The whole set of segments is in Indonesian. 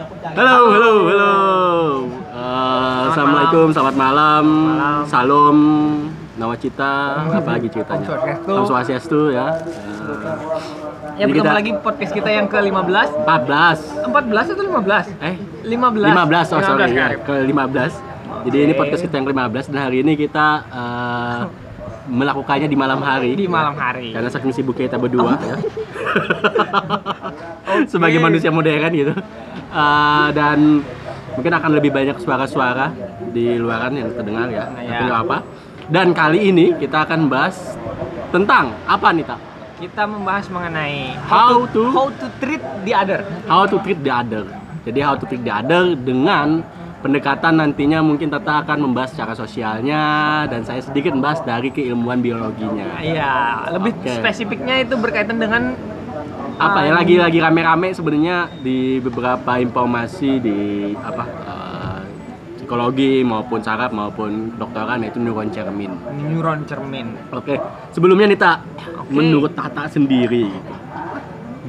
Halo, halo, halo. Eh, Assalamualaikum, selamat malam. Malam. Salam, nawacita, apa lagi ceritanya? Om Swastiastu. Ya. Ya Jadi kita- lagi podcast kita yang ke-15 14. 14 atau 15? Eh, 15 15, oh sorry ya, Karim. ke 15. Jadi ini podcast kita yang ke-15 dan hari ini kita eh, melakukannya di malam hari. Di malam hari Karena saking sibuknya kita berdua ya. Sebagai manusia modern gitu. Eh, dan mungkin akan lebih banyak suara-suara di luaran yang terdengar ya. Nah, Tapi ya. apa. Dan kali ini kita akan bahas tentang apa nih, Tak? Kita membahas mengenai How to- how to treat the other How to treat the other. Jadi how to treat the other dengan pendekatan nantinya mungkin Tata akan membahas secara sosialnya dan saya sedikit membahas dari keilmuan biologinya. Iya, lebih Oke. spesifiknya itu berkaitan dengan apa ya um, lagi lagi rame-rame sebenarnya di beberapa informasi di apa eh, psikologi maupun saraf maupun kedokteran yaitu neuron cermin. neuron cermin. Oke, sebelumnya nih tak Oke. menurut Tata sendiri gitu,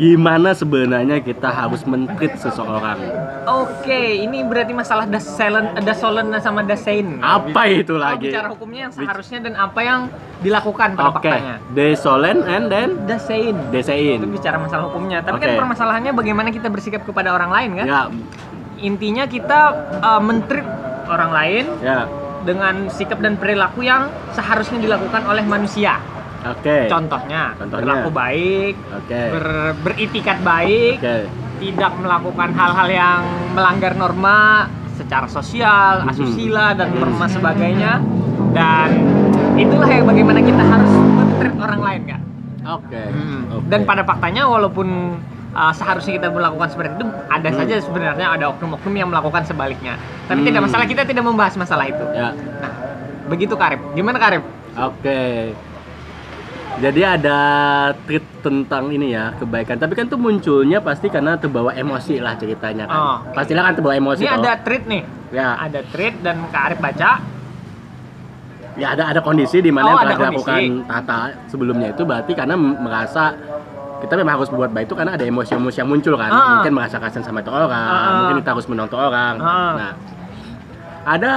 gimana sebenarnya kita harus mentreat seseorang? Oke, ini berarti masalah dasolen, dasolen sama dasein. Apa itu Oh, lagi? bicara hukumnya yang seharusnya dan apa yang dilakukan pada Oke, faktanya. desolen and then Dasein. Itu desein. bicara masalah hukumnya. Tapi kan permasalahannya bagaimana kita bersikap kepada orang lain kan? Ya, Intinya kita uh, mentreat orang lain ya. dengan sikap dan perilaku yang seharusnya dilakukan oleh manusia. Oke. Contohnya, Contohnya. berlaku baik, Oke. ber- beritikat baik, Oke. tidak melakukan hal-hal yang melanggar norma secara sosial, Mhm. asusila dan norma sebagainya. Dan itulah yang bagaimana kita harus mentreat orang lain kan. Oke. Hmm. Oke. Dan pada faktanya walaupun uh, seharusnya kita melakukan seperti itu, ada Hmm. saja sebenarnya ada oknum-oknum yang melakukan sebaliknya. Tapi Hmm. tidak masalah kita tidak membahas masalah itu. ya. Nah, begitu Karib. Gimana Karib? Oke. Jadi ada treat tentang ini ya kebaikan. Tapi kan tuh munculnya pasti karena terbawa emosi lah ceritanya kan. Oh. Pastilah kan terbawa emosi. Ini ada treat nih. Ya, Ada treat dan Karib baca. ya ada ada kondisi di mana Oh, yang ada telah dilakukan. Tata sebelumnya itu berarti karena merasa kita memang harus berbuat baik itu karena ada emosi-emosi yang muncul kan. Ah. Mungkin merasa kasihan sama itu orang, Ah. mungkin kita harus menolong itu orang. Ah. Nah, ada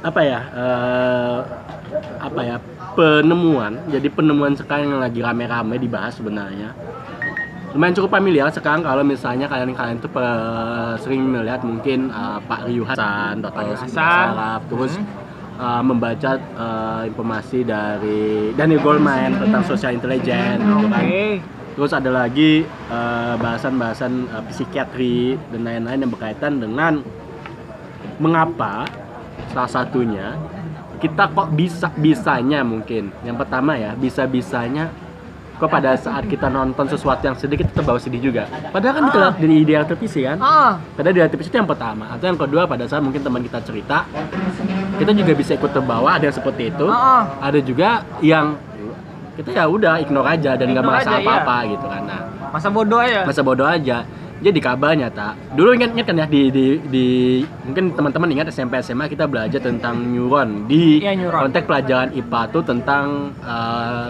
apa ya? eh, apa ya? Penemuan. Jadi penemuan sekarang yang lagi rame-rame dibahas sebenarnya. Lumayan cukup familiar sekarang kalau misalnya kalian-kalian tuh sering melihat mungkin eh, Pak Ryu Hasan, Hasan. Saraf, terus Hmm. uh, membaca uh, informasi dari Daniel Goleman tentang social intelligence gitu kan. Terus ada lagi uh, bahasan-bahasan uh, psikiatri dan lain-lain yang berkaitan dengan mengapa salah satunya kita kok bisa bisanya mungkin. Yang pertama ya bisa bisanya kok pada saat kita nonton sesuatu yang sedih kita terbawa sedih juga. Padahal kan Ah. di, di ideal televisi kan? Ah, Padahal di TV itu yang pertama. Atau yang kedua pada saat mungkin teman kita cerita kita juga bisa ikut terbawa ada yang seperti itu. Ah, ada juga yang kita ya udah ignore aja dan nggak merasa iya. apa-apa gitu kan. Nah masa bodoh ya. masa bodoh aja jadi kabarnya tak dulu ingat ingat kan ya di, di, di mungkin teman-teman ingat SMP SMA kita belajar tentang neuron di Iya, neuron. konteks pelajaran IPA tuh tentang eh,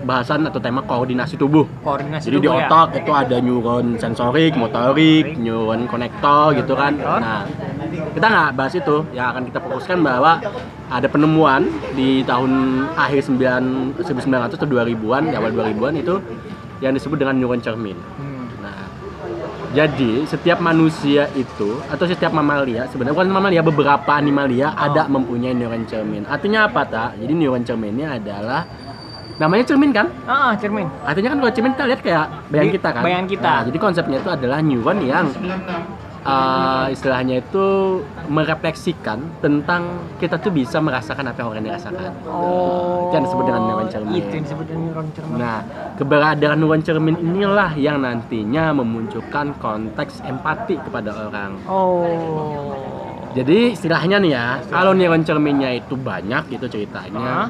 bahasan atau tema koordinasi tubuh Koordinasi jadi di tubuh ya. otak itu ada neuron sensorik, motorik, neuron konektor gitu kan. Nah, kita nggak bahas itu. Yang akan kita fokuskan bahwa ada penemuan di tahun akhir 9, 1900 atau 2000-an, di awal 2000-an itu yang disebut dengan neuron cermin. Hmm. Jadi setiap manusia itu atau setiap mamalia sebenarnya bukan mamalia beberapa animalia Oh. ada mempunyai neuron cermin. Artinya apa tak? Jadi neuron cerminnya adalah namanya cermin kan? Ah, cermin. Artinya kan kalau cermin kita lihat kayak bayangan Di- kita kan. bayangan kita. Nah, jadi konsepnya itu adalah neuron yang eh, istilahnya itu merefleksikan tentang kita tuh bisa merasakan apa yang orang dirasakan. Oh. Itu yang disebut dengan neuron cermin. Itu yang disebut dengan neuron cermin. Nah, keberadaan neuron cermin inilah yang nantinya memunculkan konteks empati kepada orang. Oh. Jadi istilahnya nih ya, kalau neuron cerminnya itu banyak gitu ceritanya,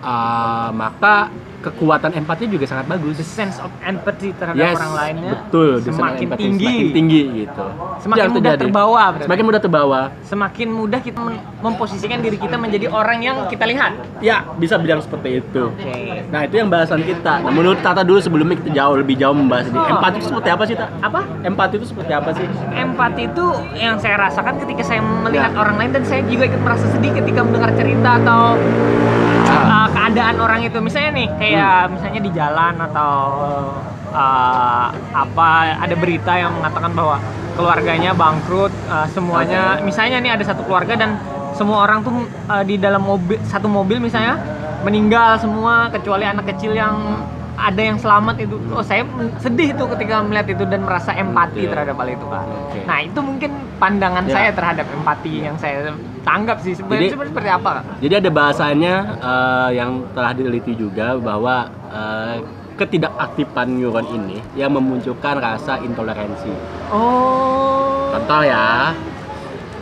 eh, maka kekuatan empati juga sangat bagus. The sense of empathy terhadap Yes, orang lainnya betul. Semakin empathy tinggi. semakin tinggi gitu. Semakin Yang mudah terjadi. terbawa berarti. semakin mudah terbawa. Semakin mudah kita memposisikan diri kita menjadi orang yang kita lihat. Ya bisa bilang seperti itu. Oke. Nah itu yang bahasan kita. Nah, menurut Tata dulu sebelumnya kita jauh lebih jauh membahas ini. Oh. empati itu seperti apa sih tak apa? Empati itu seperti apa sih? Empati itu yang saya rasakan ketika saya melihat Ya. orang lain dan saya juga ikut merasa sedih ketika mendengar cerita atau Ah. uh, keadaan orang itu. Misalnya nih kayak misalnya di jalan atau uh, apa ada berita yang mengatakan bahwa keluarganya bangkrut uh, semuanya misalnya nih ada satu keluarga dan semua orang tuh uh, di dalam mobil satu mobil misalnya meninggal semua kecuali anak kecil yang ada yang selamat itu oh saya sedih tuh ketika melihat itu dan merasa empati Oke. terhadap hal itu kak Oke. nah itu mungkin pandangan Ya. saya terhadap empati yang saya tanggap sih sebenarnya seperti apa kak Jadi ada bahasanya eh, yang telah diteliti juga bahwa eh, ketidakaktifan neuron ini yang memunculkan rasa intoleransi. oh Contoh ya.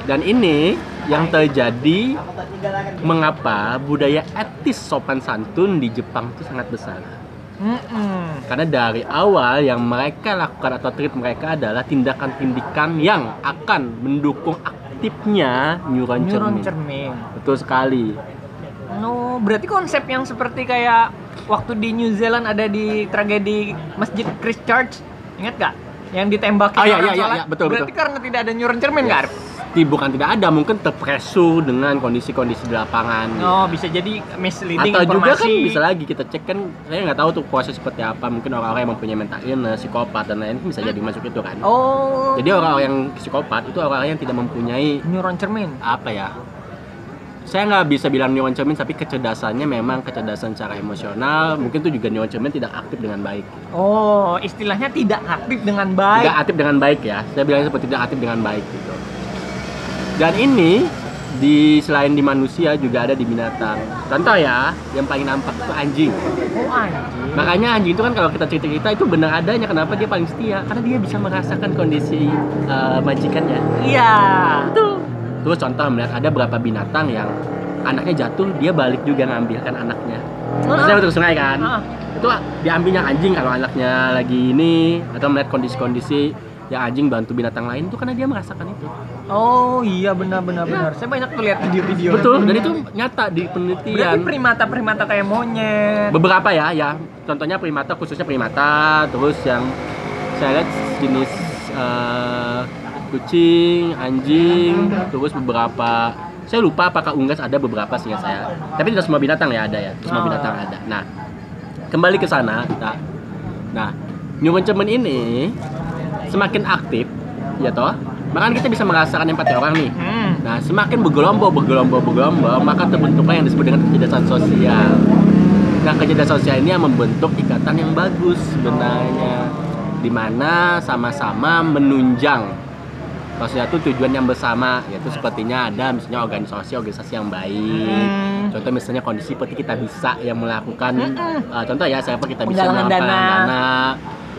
Dan ini yang terjadi mengapa budaya etis sopan santun di Jepang itu sangat besar. Mm-mm. Karena dari awal yang mereka lakukan atau treat mereka adalah tindakan-tindakan yang akan mendukung aktifnya neuron, neuron cermin. cermin Betul sekali. no berarti konsep yang seperti kayak waktu di New Zealand ada di tragedi Masjid Christchurch ingat gak yang ditembakin Oh, iya, orang iya, iya, sholat? iya, betul, berarti betul. karena tidak ada neuron cermin Yes. Di- bukan tidak ada mungkin terpresu dengan kondisi-kondisi di lapangan. Oh bisa jadi misleading atau juga kan informasi. bisa lagi kita cek kan saya nggak tahu tuh proses seperti apa. Mungkin orang-orang yang mempunyai mental illness psikopat dan lain-lain bisa jadi masuk itu kan. Oh. jadi orang-orang yang psikopat itu orang-orang yang tidak mempunyai neuron cermin. apa ya? Saya nggak bisa bilang neuron cermin tapi kecerdasannya memang kecerdasan secara emosional. Mungkin itu juga neuron cermin tidak aktif dengan baik. Oh, istilahnya tidak aktif dengan baik. tidak aktif dengan baik ya. Saya bilangnya seperti tidak aktif dengan baik gitu dan ini di selain di manusia juga ada di binatang contoh ya yang paling nampak itu anjing Oh anjing. makanya anjing itu kan kalau kita cerita-cerita itu benar adanya kenapa dia paling setia karena dia bisa merasakan kondisi eh, majikannya Iya. Tuh. Terus contoh melihat ada beberapa binatang yang anaknya jatuh, dia balik juga ngambilkan anaknya. Maksudnya untuk sungai kan? Itu diambilnya anjing kalau anaknya lagi ini atau melihat kondisi-kondisi yang anjing bantu binatang lain itu karena dia merasakan itu. Oh iya benar benar benar. Saya banyak tuh lihat video-video. Betul, dan itu nyata di Berarti penelitian. primata-primata kayak monyet. Beberapa ya, ya. Contohnya primata khususnya primata, terus yang saya lihat jenis eh, kucing, anjing, terus beberapa saya lupa apakah unggas ada beberapa sih saya. Tapi tidak semua binatang ya ada ya, tidak semua Oh. binatang ada. Nah, kembali ke sana kita. Nah, neuron cermin ini semakin aktif, ya toh, maka kita bisa merasakan empati orang nih. Hmm. Nah, semakin bergelombol, bergelombol, bergelombol, maka terbentuklah yang disebut dengan kecerdasan sosial. Nah, kecerdasan sosial ini yang membentuk ikatan yang bagus sebenarnya, di mana sama-sama menunjang Maksudnya itu tujuan yang bersama, yaitu sepertinya ada misalnya organisasi-organisasi yang baik. Hmm. Contoh misalnya kondisi seperti kita bisa yang melakukan, Mm-mm. uh, contoh ya siapa kita bisa melakukan dana. dana.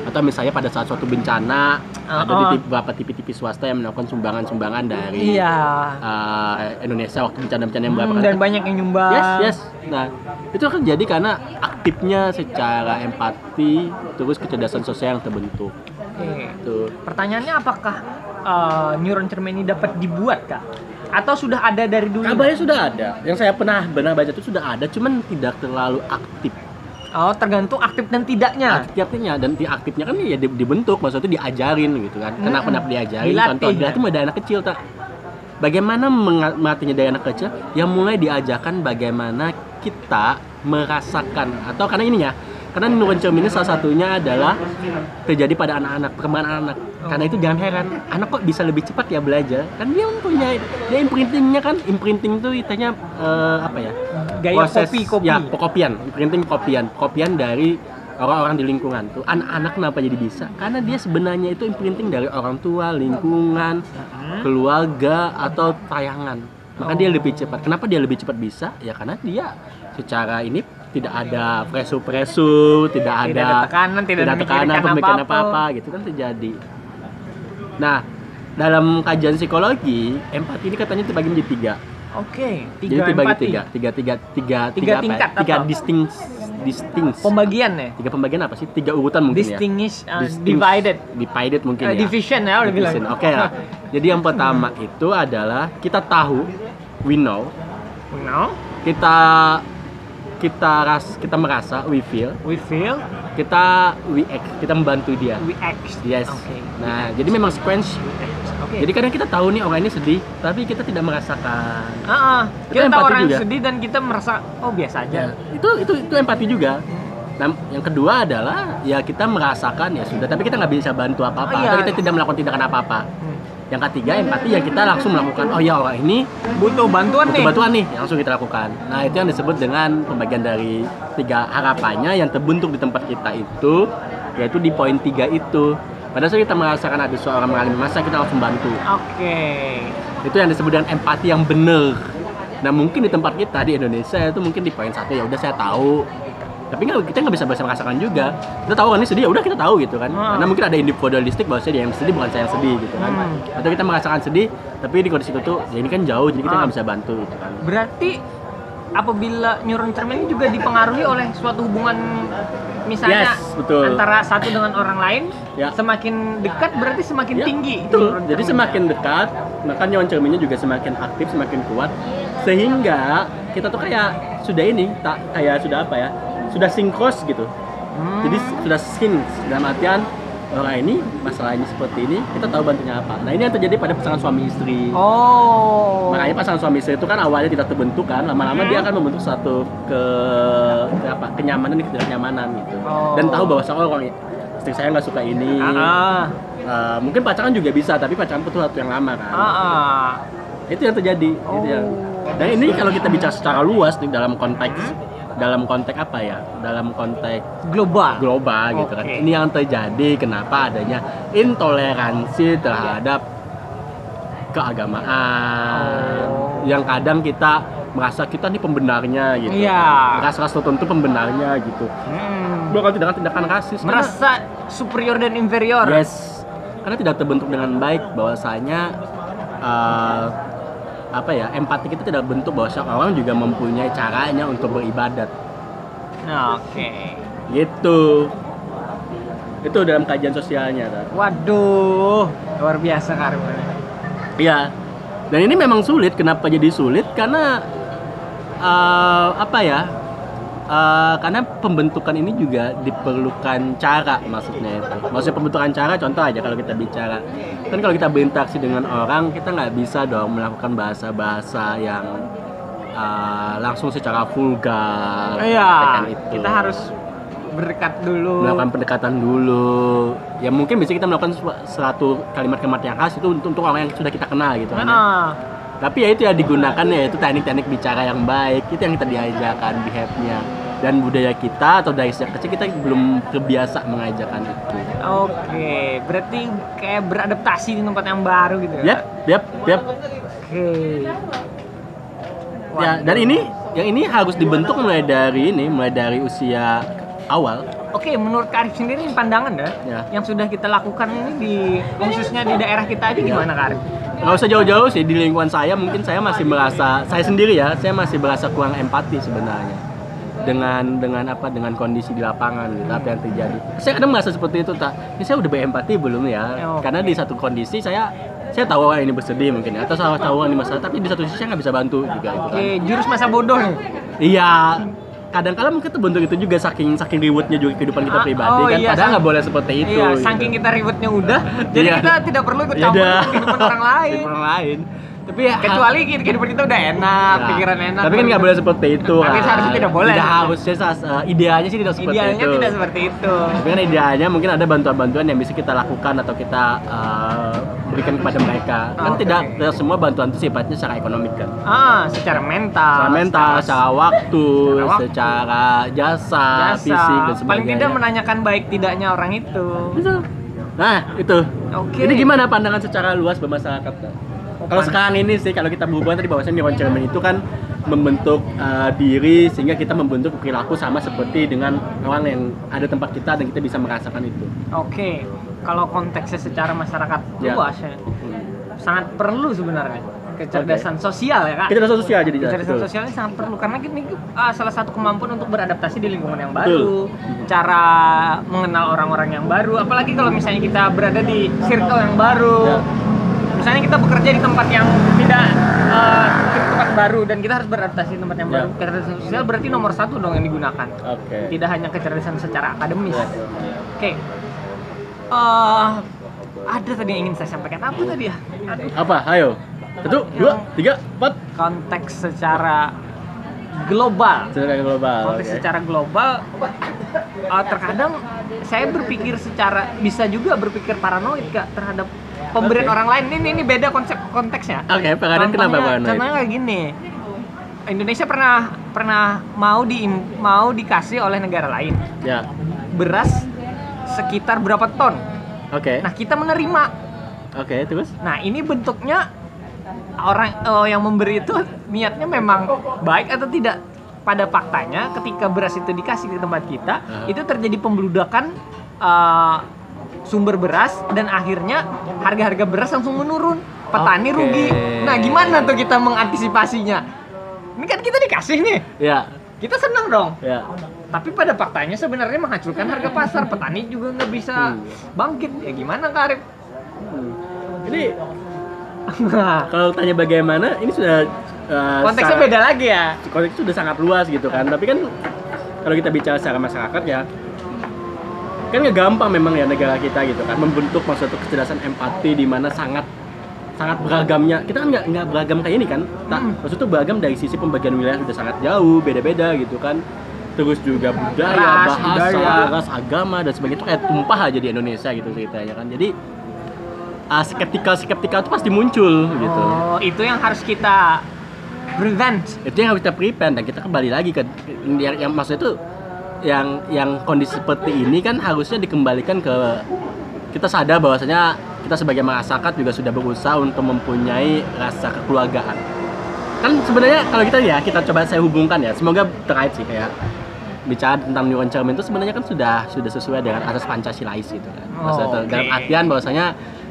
Atau misalnya pada saat suatu bencana, ada di Uh-uh. tip- beberapa TV-TV swasta yang melakukan sumbangan-sumbangan dari Iya. uh, Indonesia waktu bencana-bencana yang beberapa Hmm, dan banyak yang nyumbang. Yes, yes. Nah, itu kan jadi karena aktifnya secara empati terus kecerdasan sosial yang terbentuk. Oke. Tuh. Pertanyaannya apakah uh, neuron cermin ini dapat dibuat kak? Atau sudah ada dari dulu? Kabarnya sudah ada. Yang saya pernah benar baca itu sudah ada, cuman tidak terlalu aktif. Oh, tergantung aktif dan tidaknya. Aktifnya dan aktifnya kan ya di- dibentuk, maksudnya diajarin gitu kan. Kenapa kenapa diajarin? Dilatih, Contoh ya? dilatih dari anak kecil tak. Bagaimana menga- melatihnya dari anak kecil? Yang mulai diajarkan bagaimana kita merasakan atau karena ini ya, karena neuron cermin ini salah satunya adalah terjadi pada anak-anak perkembangan anak. Karena itu jangan heran, anak kok bisa lebih cepat ya belajar? Kan dia mempunyai dia imprintingnya kan, imprinting itu itanya eh, apa ya? Gaya kopi kopi. Ya, kopian, imprinting kopian, kopian dari orang-orang di lingkungan tuh. Anak-anak kenapa jadi bisa? Karena dia sebenarnya itu imprinting dari orang tua, lingkungan, keluarga atau tayangan. Maka dia lebih cepat. Kenapa dia lebih cepat bisa? Ya karena dia secara ini tidak ada presu-presu, tidak ada Tidak ada tekanan, tidak ada tekanan, pemikiran apa-apa. apa-apa gitu kan terjadi. Nah, dalam kajian psikologi, empati ini katanya terbagi menjadi tiga. Oke, Jadi tiga dibagi empati. tiga, tiga, tiga, tiga, Tiga apa ya? tingkat tiga distinct, distinct. Pembagian ya? Tiga pembagian apa sih? Tiga urutan mungkin Distinguish, uh, ya. Distinct- divided. Divided mungkin Eh, ya. division ya udah bilang. Oke ya. Jadi yang pertama itu adalah kita tahu, we know, No, kita kita ras kita merasa, we feel, we feel, kita we act, kita membantu dia. we act. Yes. Oke. Nah, jadi memang sequence. Oke. Jadi kadang kita tahu nih orang ini sedih, tapi kita tidak merasakan. Ah. Itu kita tahu orang juga. sedih dan kita merasa oh biasa aja. Ya, itu itu itu empati juga. Nah, yang kedua adalah ya kita merasakan ya sudah, tapi kita nggak bisa bantu apa-apa Oh, iya. atau kita tidak melakukan tindakan apa-apa. Hmm. Yang ketiga empati yang kita langsung melakukan. Oh ya orang ini Butuh bantuan butuh nih. bantuan nih, yang langsung kita lakukan. Nah itu yang disebut dengan pembagian dari tiga harapannya yang terbentuk di tempat kita itu, yaitu di poin tiga itu. Pada saat kita merasakan ada seorang mengalami masa kita langsung bantu. Oke. Itu yang disebut dengan empati yang benar. Nah mungkin di tempat kita di Indonesia itu mungkin di poin satu ya udah saya tahu. Tapi nggak kita nggak bisa bisa merasakan juga. Kita tahu kan ini sedih ya udah kita tahu gitu kan. Hmm. Karena mungkin ada individualistik bahwa dia yang sedih bukan saya yang sedih gitu kan. Hmm. Atau kita merasakan sedih tapi di kondisi itu ya ini kan jauh jadi kita nggak bisa bantu gitu kan. Berarti apabila neuron cermin ini juga dipengaruhi oleh suatu hubungan misalnya Yes, betul. antara satu dengan orang lain Ya. semakin dekat berarti semakin Ya, tinggi itu betul. Jadi semakin dekat, maka nyawa cerminnya juga semakin aktif, semakin kuat, sehingga kita tuh kayak sudah ini, tak kayak sudah apa ya, sudah sinkros gitu. Hmm. Jadi sudah sync dalam artian orang ini masalahnya seperti ini, kita tahu bantunya apa. Nah ini yang terjadi pada pasangan suami istri. oh Makanya pasangan suami istri itu kan awalnya tidak terbentuk kan, lama-lama Hmm. dia akan membentuk satu ke, ke apa kenyamanan dan ketidaknyamanan gitu. Oh. Dan tahu bahwa seorang orang istri saya nggak suka ini. ah, ah, Uh, mungkin pacaran juga bisa, tapi pacaran butuh waktu yang lama kan. ah, ah. Itu yang terjadi. Oh. Itu yang. Dan ini kalau kita bicara secara luas nih dalam konteks dalam konteks apa ya? Dalam konteks global global gitu kan. Ini yang terjadi kenapa adanya intoleransi terhadap keagamaan. Oh. Yang kadang kita merasa kita nih pembenarnya gitu. Iya. Ras-ras tertentu pembenarnya gitu. Hmm. Bukan tindakan-tindakan rasis. karena- merasa superior dan inferior Yes, karena tidak terbentuk dengan baik bahwasanya eh, apa ya empati kita tidak bentuk bahwa orang juga mempunyai caranya untuk beribadat, oke gitu. Itu dalam kajian sosialnya, kan? waduh luar biasa Karim Iya. Dan ini memang sulit. Kenapa jadi sulit? Karena eh, apa ya? Eh, karena pembentukan ini juga diperlukan cara maksudnya itu. Maksudnya pembentukan cara contoh aja kalau kita bicara kan kalau kita berinteraksi dengan orang kita nggak bisa dong melakukan bahasa-bahasa yang eh, langsung secara vulgar. iya itu. kita harus berdekat dulu melakukan pendekatan dulu. Ya mungkin bisa kita melakukan su- suatu kalimat-kalimat yang khas itu untuk, untuk orang yang sudah kita kenal gitu kan. ya. Tapi ya itu ya digunakan ya itu teknik-teknik bicara yang baik itu yang kita diajarkan behave-nya dan budaya kita atau dari sejak kecil kita belum terbiasa mengajarkan itu. oke berarti kayak beradaptasi di tempat yang baru gitu ya Yap, yap, yap. oke Ya, dan ini yang ini harus dibentuk mulai dari ini, mulai dari usia awal. Oke, menurut Karif sendiri pandangan ya, Ya. yang sudah kita lakukan ini di khususnya di daerah kita aja Ya. gimana Karif? Nggak usah jauh-jauh sih di lingkungan saya mungkin saya masih merasa saya sendiri ya, saya masih merasa kurang empati sebenarnya dengan dengan apa dengan kondisi di lapangan gitu apa yang terjadi. Saya kadang merasa seperti itu tak. Ini saya udah berempati belum ya? Oke. Karena di satu kondisi saya saya tahu orang ini bersedih mungkin ya atau saya tahu orang ini masalah tapi di satu sisi saya nggak bisa bantu juga itu kan. Oke, jurus masa bodoh. Iya, kadang-kala mungkin terbentuk itu juga saking saking ributnya juga kehidupan kita Ah, pribadi oh kan. iya, Padahal nggak boleh seperti itu. iya, gitu. saking kita ribetnya udah, jadi Iya. kita tidak perlu ikut Ya campur dengan kehidupan orang lain. Kehidupan orang lain. Tapi ya Kecuali kehidupan kita udah enak, Ya. pikiran enak. Tapi kan nggak boleh seperti itu. Tapi kan. seharusnya tidak boleh. Tidak harusnya uh, idealnya sih tidak seperti Idealnya itu. tidak seperti itu. Tapi kan idealnya mungkin ada bantuan-bantuan yang bisa kita lakukan atau kita uh, berikan kepada mereka. Kan Oke. tidak, tidak semua bantuan itu sifatnya secara ekonomik kan. Ah, secara mental. Secara mental, secara waktu, secara waktu. secara jasa, jasa. fisik dan Paling sebagainya. tidak menanyakan baik tidaknya orang itu. Nah, itu. Oke. Ini gimana pandangan secara luas bermasyarakat? Kak? Kalau sekarang ini sih, kalau kita berhubungan tadi bahwasanya neuron cermin itu kan membentuk uh, diri sehingga kita membentuk perilaku sama seperti dengan orang yang ada tempat kita dan kita bisa merasakan itu. Oke, kalau konteksnya secara masyarakat Ya. luas ya, sangat perlu sebenarnya kecerdasan sosial ya kak Kecerdasan sosial jadi kecerdasan betul. sosial ini sangat perlu karena ini uh, salah satu kemampuan untuk beradaptasi di lingkungan yang baru Betul. cara mengenal orang-orang yang baru apalagi kalau misalnya kita berada di circle yang baru Ya. Misalnya kita bekerja di tempat yang tidak uh, tempat baru dan kita harus beradaptasi di tempat yang Ya. baru kecerdasan sosial berarti nomor satu dong yang digunakan Oke. tidak hanya kecerdasan secara akademis Ya. oke Eh, ada tadi yang ingin saya sampaikan apa tadi ya Aduh. Apa? Ayo. Satu, dua, tiga, empat. konteks secara global Secara global. konteks oke. secara global uh, terkadang saya berpikir secara bisa juga berpikir paranoid kak terhadap pemberian Oke. orang lain ini ini beda konsep konteksnya Oke, pengadaan kenapa paranoid? contohnya kayak gini Indonesia pernah pernah mau di mau dikasih oleh negara lain Ya. beras sekitar berapa ton Oke. nah kita menerima Oke, terus? Nah, ini bentuknya orang eh, yang memberi itu niatnya memang baik atau tidak. Pada faktanya, ketika beras itu dikasih ke tempat kita, Aha. itu terjadi pembludakan eh, sumber beras dan akhirnya harga-harga beras langsung menurun. Petani Oke. rugi. Nah, gimana tuh kita mengantisipasinya? Ini kan kita dikasih nih, Ya. kita senang dong. Ya. Tapi pada faktanya sebenarnya menghancurkan harga pasar. Petani juga nggak bisa Hmm. bangkit. Ya gimana, Kak Arif? Ini kalau tanya bagaimana, ini sudah uh, Konteksnya sangat- beda lagi ya. konteks sudah sangat luas gitu kan tapi kan kalau kita bicara secara masyarakat ya kan nggak gampang memang ya negara kita gitu kan membentuk maksudnya kecerdasan empati di mana sangat sangat beragamnya kita kan nggak nggak beragam kayak ini kan tak Hmm. maksudnya beragam dari sisi pembagian wilayah sudah sangat jauh beda-beda gitu kan terus juga budaya Ras, bahasa budaya. ras agama dan sebagainya itu kayak tumpah aja di Indonesia gitu ceritanya kan jadi uh, skeptikal skeptikal itu pasti muncul gitu Oh, itu yang harus kita prevent. itu yang harus kita prevent dan kita kembali lagi ke yang, yang maksudnya itu yang yang kondisi seperti ini kan harusnya dikembalikan ke kita sadar bahwasanya kita sebagai masyarakat juga sudah berusaha untuk mempunyai rasa kekeluargaan kan sebenarnya kalau kita ya kita coba saya hubungkan ya semoga terkait sih kayak bicara tentang neuron cermin itu sebenarnya kan sudah sudah sesuai dengan asas pancasilais gitu kan Maksudnya Oh, dalam oke. artian bahwasanya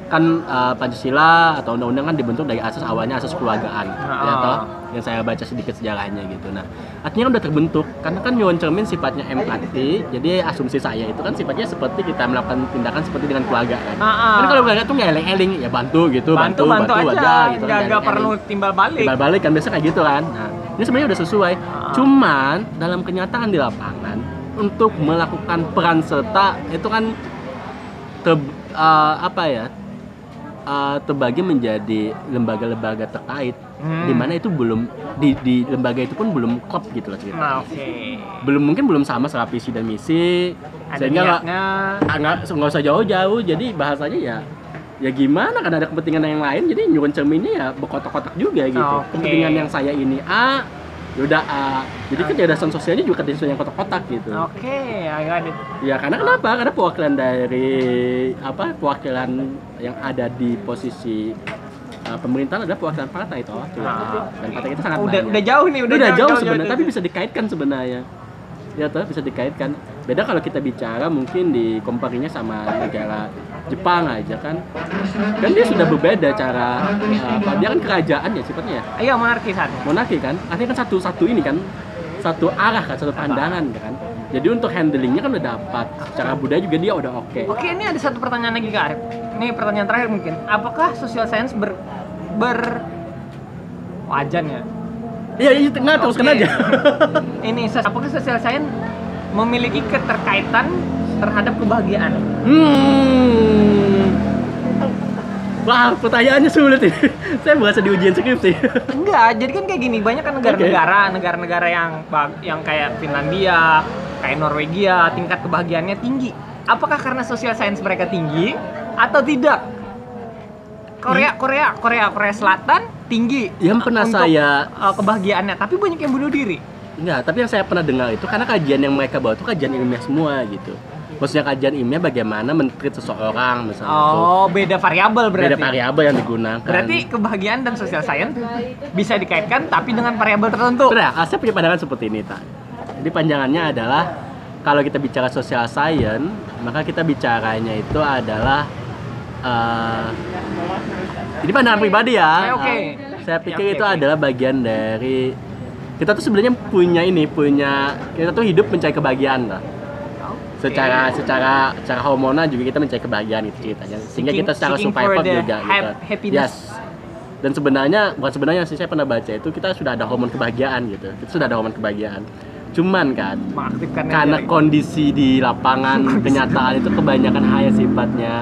kan uh, pancasila atau undang-undang kan dibentuk dari asas awalnya asas keluargaan ya Ah. toh? yang saya baca sedikit sejarahnya gitu nah artinya kan udah terbentuk karena kan neuron cermin sifatnya empati jadi asumsi saya itu kan sifatnya seperti kita melakukan tindakan seperti dengan keluarga kan Ah, ah. kan kalau keluarga tuh nggak eling-eling ya bantu gitu bantu bantu, aja, gitu kan, nggak eling-eling. perlu timbal balik. timbal balik kan biasa kayak gitu kan nah ini sebenarnya udah sesuai Ah. cuman dalam kenyataan di lapangan untuk melakukan peran serta itu kan te- eh, apa ya eh, terbagi menjadi lembaga-lembaga terkait Hmm. di mana itu belum di, di lembaga itu pun belum klop gitu loh cerita Nah, oke. belum mungkin belum sama secara visi dan misi Ada sehingga nggak ah, nggak nggak usah jauh-jauh jadi bahasanya ya ya gimana kan ada kepentingan yang lain jadi nyuruh cerminnya ya berkotak-kotak juga gitu Oke. kepentingan yang saya ini A yaudah A jadi kecerdasan sosialnya juga kecerdasan yang kotak-kotak gitu Oke, ada. ya karena kenapa karena perwakilan dari apa perwakilan yang ada di posisi uh, pemerintahan adalah perwakilan partai toh. Ah. dan partai kita sangat Udah banyak. udah jauh nih, udah, udah, jauh, sebenarnya jauh. tapi bisa dikaitkan sebenarnya. Ya toh bisa dikaitkan. Beda kalau kita bicara mungkin di compare-nya sama negara Jepang aja kan. Kan dia sudah berbeda cara uh, apa dia kan kerajaan ya sifatnya ya? Ayo monarki saat ini. monarki kan? Artinya kan satu satu ini kan satu arah kan satu pandangan kan. Jadi untuk handlingnya kan udah dapat. Secara budaya juga dia udah oke. Oke, ini ada satu pertanyaan lagi Kak Arif. Ini pertanyaan terakhir mungkin. Apakah social science ber ber wajan ya? iya iya nggak teruskan Oke. aja Ini apakah social science memiliki keterkaitan terhadap kebahagiaan? hmm wah pertanyaannya sulit ini saya berasa di ujian skripsi Enggak, jadi kan kayak gini, banyak kan negara-negara, negara-negara yang yang kayak Finlandia, kayak Norwegia, tingkat kebahagiaannya tinggi. Apakah karena social science mereka tinggi atau tidak? Korea, Korea, Korea, Korea Selatan tinggi. Yang pernah untuk, saya- uh, kebahagiaannya, tapi banyak yang bunuh diri. Enggak, tapi yang saya pernah dengar itu karena kajian yang mereka bawa itu kajian ilmiah semua gitu. Maksudnya kajian ilmiah bagaimana mentreat seseorang misalnya. Oh, beda variabel berarti. Beda variabel yang digunakan. Berarti kebahagiaan dan social science bisa dikaitkan tapi dengan variabel tertentu. Benar, ah, saya punya pandangan seperti ini, Tak. Jadi panjangannya adalah kalau kita bicara social science, maka kita bicaranya itu adalah eh, ini pandangan pribadi ya. Oke, oke. Eh, saya pikir Ya, oke, itu oke. adalah bagian dari kita tuh sebenarnya punya ini punya kita tuh hidup mencari kebahagiaan lah Oke. secara secara secara hormonal juga kita mencari kebahagiaan itu ceritanya sehingga kita secara survival juga hap- gitu. happiness. Yes. Dan sebenarnya bukan sebenarnya sih saya pernah baca itu kita sudah ada hormon kebahagiaan gitu. Kita sudah ada hormon kebahagiaan. Cuman kan karena kondisi di lapangan kenyataan itu kebanyakan hal yang sifatnya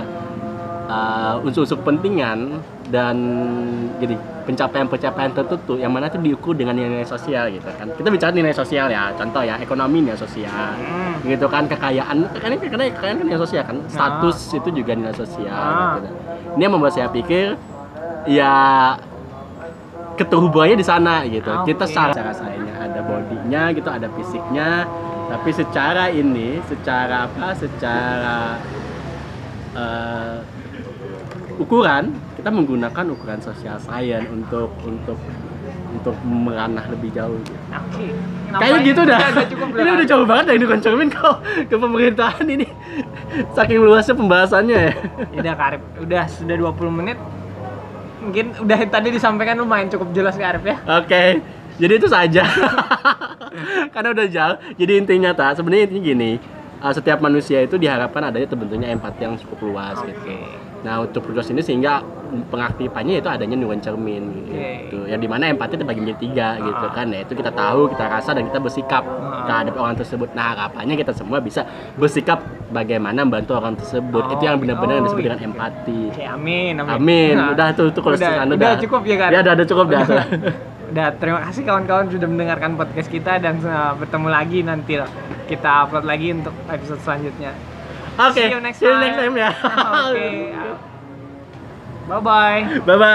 uh, unsur-unsur kepentingan dan gini pencapaian-pencapaian tertentu yang mana itu diukur dengan nilai sosial gitu kan kita bicara nilai sosial ya contoh ya ekonomi nilai sosial Hmm. gitu kan kekayaan karena karena kekayaan kan nilai sosial kan status itu juga nilai sosial Ah. gitu. ini yang membuat saya pikir ya keterhubungannya di sana gitu Oke. kita secara secara sayanya ada bodinya gitu ada fisiknya tapi secara ini secara apa secara eh, ukuran kita menggunakan ukuran sosial science untuk untuk untuk meranah lebih jauh gitu. Oke. Kayaknya gitu dah. Udah, cukup ini udah jauh banget dari Dukun Cermin kok ke pemerintahan ini. Saking luasnya pembahasannya ya. Ya udah Karip, udah sudah 20 menit. Mungkin udah tadi disampaikan lumayan cukup jelas Karip ya. Oke. Jadi itu saja. Karena udah jauh. Jadi intinya tak sebenarnya intinya gini. uh, setiap manusia itu diharapkan adanya terbentuknya empati yang cukup luas gitu. Nah untuk luas ini sehingga pengaktifannya itu adanya neuron cermin gitu. Yang di mana empati itu bagi menjadi tiga gitu Ah. kan. Ya itu kita tahu, kita rasa dan kita bersikap Ah. terhadap orang tersebut. Nah harapannya kita semua bisa bersikap bagaimana membantu orang tersebut. Oh, itu yang benar-benar yang oh, disebut dengan iya. empati. Oke, amin, amin. Amin. Nah, Udah tuh itu kalau udah, sekian udah cukup ya kan? Ya udah, udah cukup dah. Udah, terima kasih kawan-kawan sudah mendengarkan podcast kita dan uh, bertemu lagi nanti kita upload lagi untuk episode selanjutnya. Oke. See you next see you time. next time ya. Oke. Bye bye. Bye bye.